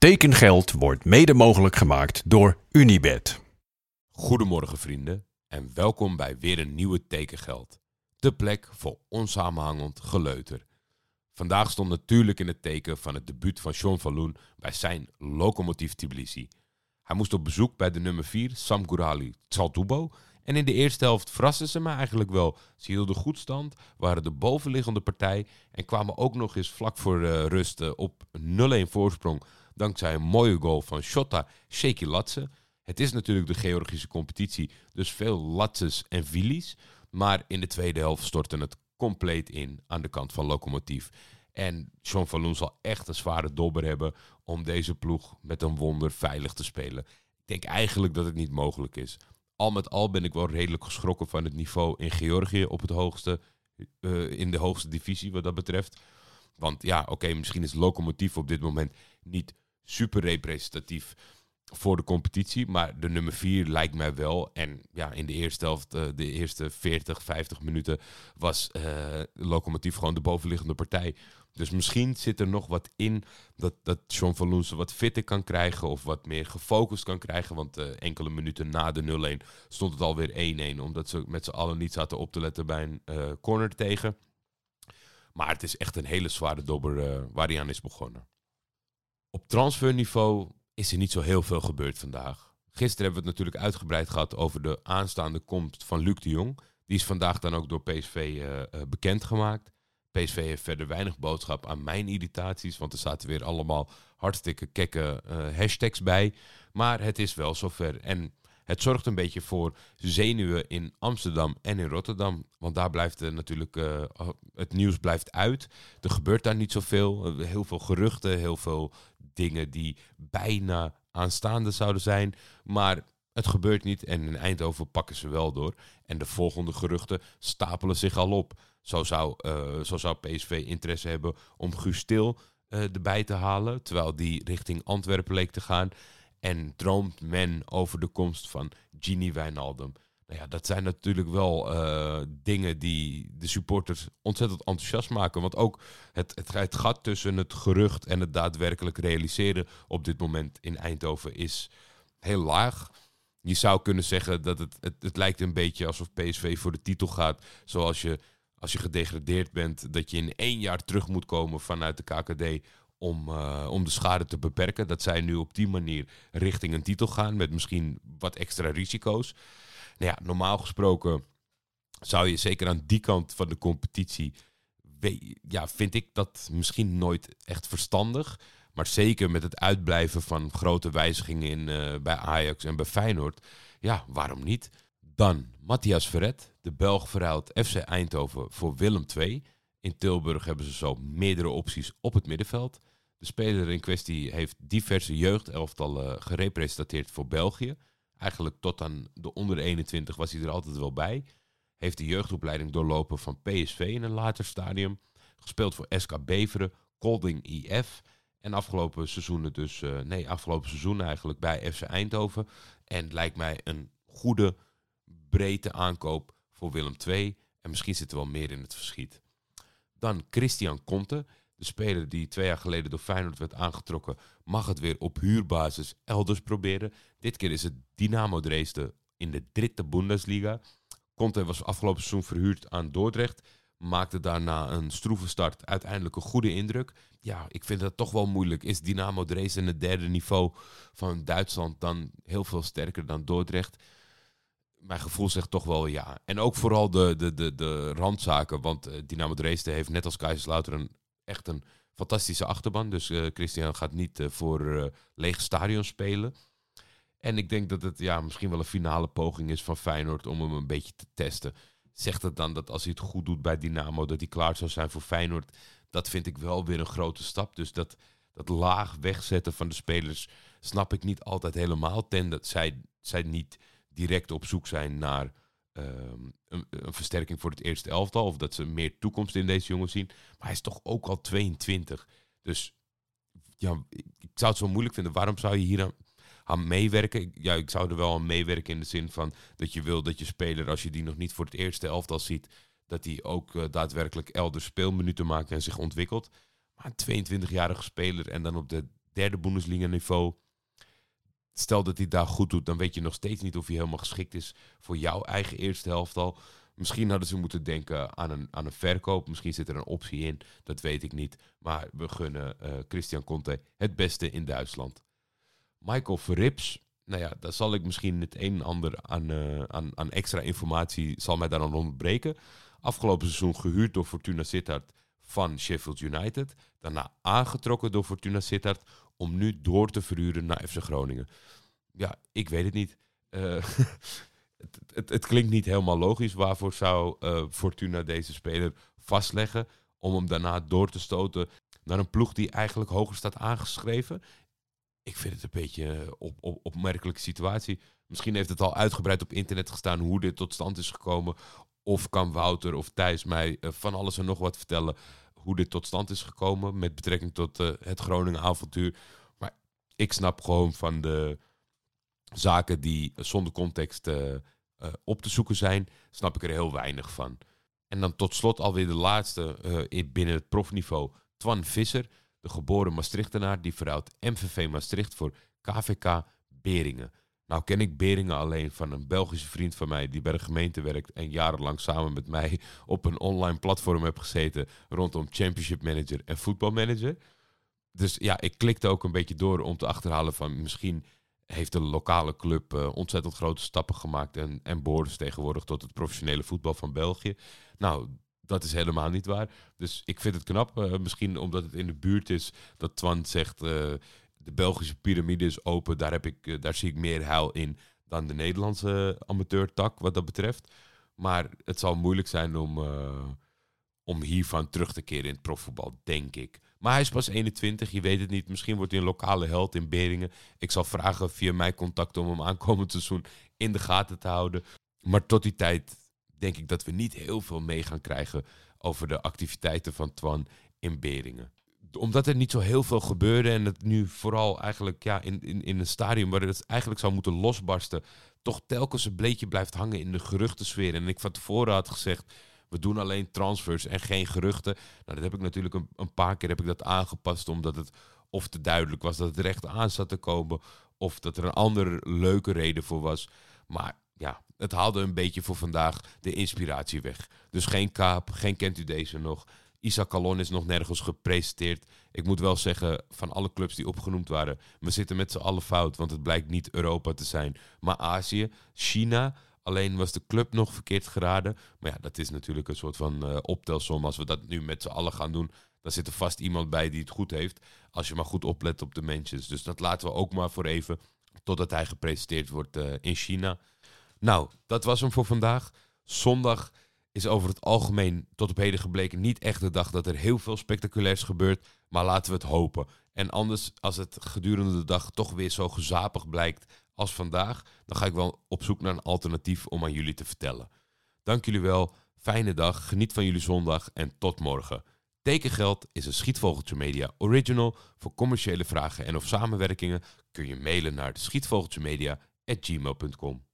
Tekengeld wordt mede mogelijk gemaakt door Unibed. Goedemorgen vrienden en welkom bij weer een nieuwe Tekengeld. De plek voor onsamenhangend geleuter. Vandaag stond natuurlijk in het teken van het debuut van Sean Falloon bij zijn locomotief Tbilisi. Hij moest op bezoek bij de nummer 4, Sam Gurali Tsaltubo. En in de eerste helft verrasten ze me eigenlijk wel. Ze hielden goed stand, waren de bovenliggende partij en kwamen ook nog eens vlak voor uh, rust uh, op 0-1 voorsprong dankzij een mooie goal van Shota Sheki. Het is natuurlijk de Georgische competitie, dus veel Latses en Vilis. Maar in de tweede helft stortte het compleet in aan de kant van Lokomotief. En Sean Falloon zal echt een zware dobber hebben om deze ploeg met een wonder veilig te spelen. Ik denk eigenlijk dat het niet mogelijk is. Al met al ben ik wel redelijk geschrokken van het niveau in Georgië op het hoogste, uh, in de hoogste divisie wat dat betreft. Want ja, oké, misschien is Lokomotief op dit moment niet super representatief voor de competitie. Maar de nummer 4 lijkt mij wel. En ja, in de eerste helft, uh, de eerste 40, 50 minuten, was uh, Lokomotief gewoon de bovenliggende partij. Dus misschien zit er nog wat in dat, dat John van Loense wat fitter kan krijgen of wat meer gefocust kan krijgen. Want uh, enkele minuten na de 0-1 stond het alweer 1-1, omdat ze met z'n allen niet zaten op te letten bij een corner tegen. Maar het is echt een hele zware dobber waar hij aan is begonnen. Op transferniveau is er niet zo heel veel gebeurd vandaag. Gisteren hebben we het natuurlijk uitgebreid gehad over de aanstaande komst van Luc de Jong. Die is vandaag dan ook door PSV uh, uh, bekendgemaakt. PSV heeft verder weinig boodschap aan mijn irritaties, want er zaten weer allemaal hartstikke kekke uh, hashtags bij. Maar het is wel zover. En het zorgt een beetje voor zenuwen in Amsterdam en in Rotterdam. Want daar blijft uh, natuurlijk het nieuws blijft uit. Er gebeurt daar niet zoveel. heel veel geruchten, heel veel dingen die bijna aanstaande zouden zijn. Maar het gebeurt niet en in Eindhoven pakken ze wel door. En de volgende geruchten stapelen zich al op. Zo zou, uh, zo zou PSV interesse hebben om Guus Stil uh, erbij te halen. Terwijl die richting Antwerpen leek te gaan. En droomt men over de komst van Gini Wijnaldum. Nou ja, dat zijn natuurlijk wel uh, dingen die de supporters ontzettend enthousiast maken. Want ook het, het, gat tussen het gerucht en het daadwerkelijk realiseren op dit moment in Eindhoven is heel laag. Je zou kunnen zeggen dat het, het, het lijkt een beetje alsof PSV voor de titel gaat. Zoals je als je gedegradeerd bent, dat je in één jaar terug moet komen vanuit de KKD om, uh, om de schade te beperken. Dat zij nu op die manier richting een titel gaan met misschien wat extra risico's. Nou ja, normaal gesproken zou je zeker aan die kant van de competitie. Ja, vind ik dat misschien nooit echt verstandig. Maar zeker met het uitblijven van grote wijzigingen in, uh, bij Ajax en bij Feyenoord. Ja, waarom niet? Dan Matthias Verret, de Belg verhuilt FC Eindhoven voor Willem II. In Tilburg hebben ze zo meerdere opties op het middenveld. De speler in kwestie heeft diverse jeugdelftallen gerepresenteerd voor België. Eigenlijk tot aan de onder 21 was hij er altijd wel bij. Heeft de jeugdopleiding doorlopen van PSV in een later stadium. Gespeeld voor SK Beveren, Kolding IF. En afgelopen seizoenen dus, uh, nee, afgelopen seizoen eigenlijk bij FC Eindhoven. En lijkt mij een goede, breedte aankoop voor Willem II. En misschien zit er wel meer in het verschiet. Dan Christian Conte. De speler die twee jaar geleden door Feyenoord werd aangetrokken, mag het weer op huurbasis elders proberen. Dit keer is het Dynamo Dresden in de dritte Bundesliga. Conte was afgelopen seizoen verhuurd aan Dordrecht. Maakte daarna een stroeve start uiteindelijk een goede indruk. Ja, ik vind dat toch wel moeilijk. Is Dynamo Dresden het derde niveau van Duitsland dan heel veel sterker dan Dordrecht? Mijn gevoel zegt toch wel ja. En ook vooral de, de, de, de randzaken. Want uh, Dynamo Dresden heeft net als Kaiserslautern echt een fantastische achterban. Dus uh, Christian gaat niet uh, voor uh, leeg stadion spelen. En ik denk dat het ja, misschien wel een finale poging is van Feyenoord om hem een beetje te testen. Zegt het dan dat als hij het goed doet bij Dynamo, dat hij klaar zou zijn voor Feyenoord? Dat vind ik wel weer een grote stap. Dus dat, dat laag wegzetten van de spelers snap ik niet altijd helemaal. Ten dat zij, zij niet direct op zoek zijn naar um, een, versterking voor het eerste elftal. Of dat ze meer toekomst in deze jongen zien. Maar hij is toch ook al 22. Dus ja, ik zou het zo moeilijk vinden. Waarom zou je hier aan, aan meewerken? Ja, ik zou er wel aan meewerken in de zin van dat je wil dat je speler, als je die nog niet voor het eerste elftal ziet, dat hij ook uh, daadwerkelijk elders speelminuten maakt en zich ontwikkelt. Maar een 22-jarige speler en dan op de derde Bundesliga niveau. Stel dat hij daar goed doet, dan weet je nog steeds niet of hij helemaal geschikt is voor jouw eigen eerste helft al. Misschien hadden ze moeten denken aan een, aan een verkoop. Misschien zit er een optie in. Dat weet ik niet. Maar we gunnen uh, Christian Conte het beste in Duitsland. Michael Verrips. Nou ja, daar zal ik misschien het een en ander aan, uh, aan, aan extra informatie zal mij daar dan ontbreken. Afgelopen seizoen gehuurd door Fortuna Sittard van Sheffield United. Daarna aangetrokken door Fortuna Sittard om nu door te verhuren naar FC Groningen. Ja, ik weet het niet. Uh, het, het, het, klinkt niet helemaal logisch. Waarvoor zou uh, Fortuna deze speler vastleggen om hem daarna door te stoten naar een ploeg die eigenlijk hoger staat aangeschreven? Ik vind het een beetje op, op, opmerkelijke situatie. Misschien heeft het al uitgebreid op internet gestaan hoe dit tot stand is gekomen. Of kan Wouter of Thijs mij uh, van alles en nog wat vertellen hoe dit tot stand is gekomen met betrekking tot uh, het Groningen avontuur. Maar ik snap gewoon van de zaken die zonder context uh, op te zoeken zijn, snap ik er heel weinig van. En dan tot slot alweer de laatste binnen het profniveau. Twan Visser, de geboren Maastrichtenaar, die verhoudt MVV Maastricht voor KVK Beringen. Nou ken ik Beringen alleen van een Belgische vriend van mij die bij de gemeente werkt en jarenlang samen met mij op een online platform heb gezeten rondom Championship Manager en voetbalmanager. Dus ja, ik klikte ook een beetje door om te achterhalen van misschien heeft de lokale club uh, ontzettend grote stappen gemaakt en, en tegenwoordig tot het professionele voetbal van België. Nou, dat is helemaal niet waar. Dus ik vind het knap, uh, misschien omdat het in de buurt is, dat Twan zegt, uh, de Belgische piramide is open. Daar, heb ik, eh, daar zie ik meer heil in dan de Nederlandse amateurtak wat dat betreft. Maar het zal moeilijk zijn om, uh, om hiervan terug te keren in het profvoetbal, denk ik. Maar hij is pas 21, je weet het niet. Misschien wordt hij een lokale held in Beringen. Ik zal vragen via mijn contact om hem aankomend seizoen in de gaten te houden. Maar tot die tijd denk ik dat we niet heel veel mee gaan krijgen over de activiteiten van Twan in Beringen omdat er niet zo heel veel gebeurde en het nu vooral eigenlijk ja, in, in, in een stadium waar het eigenlijk zou moeten losbarsten, toch telkens een bleetje blijft hangen in de geruchtensfeer. En ik van tevoren had gezegd, we doen alleen transfers en geen geruchten. Nou, dat heb ik natuurlijk een, een paar keer heb ik dat aangepast, omdat het of te duidelijk was dat het recht aan zat te komen, of dat er een andere leuke reden voor was. Maar ja, het haalde een beetje voor vandaag de inspiratie weg. Dus geen kaap, geen kent u deze nog. Isaac Calon is nog nergens gepresenteerd. Ik moet wel zeggen, van alle clubs die opgenoemd waren, we zitten met z'n allen fout, want het blijkt niet Europa te zijn, maar Azië, China. Alleen was de club nog verkeerd geraden. Maar ja, dat is natuurlijk een soort van uh, optelsom. Als we dat nu met z'n allen gaan doen, dan zit er vast iemand bij die het goed heeft. Als je maar goed oplet op de mensen. Dus dat laten we ook maar voor even, totdat hij gepresenteerd wordt uh, in China. Nou, dat was hem voor vandaag. Zondag is over het algemeen tot op heden gebleken niet echt de dag dat er heel veel spectaculairs gebeurt. Maar laten we het hopen. En anders, als het gedurende de dag toch weer zo gezapig blijkt als vandaag, dan ga ik wel op zoek naar een alternatief om aan jullie te vertellen. Dank jullie wel. Fijne dag. Geniet van jullie zondag en tot morgen. Tekengeld is een Schietvogeltje Media original. Voor commerciële vragen en of samenwerkingen kun je mailen naar schietvogeltjemedia@gmail.com.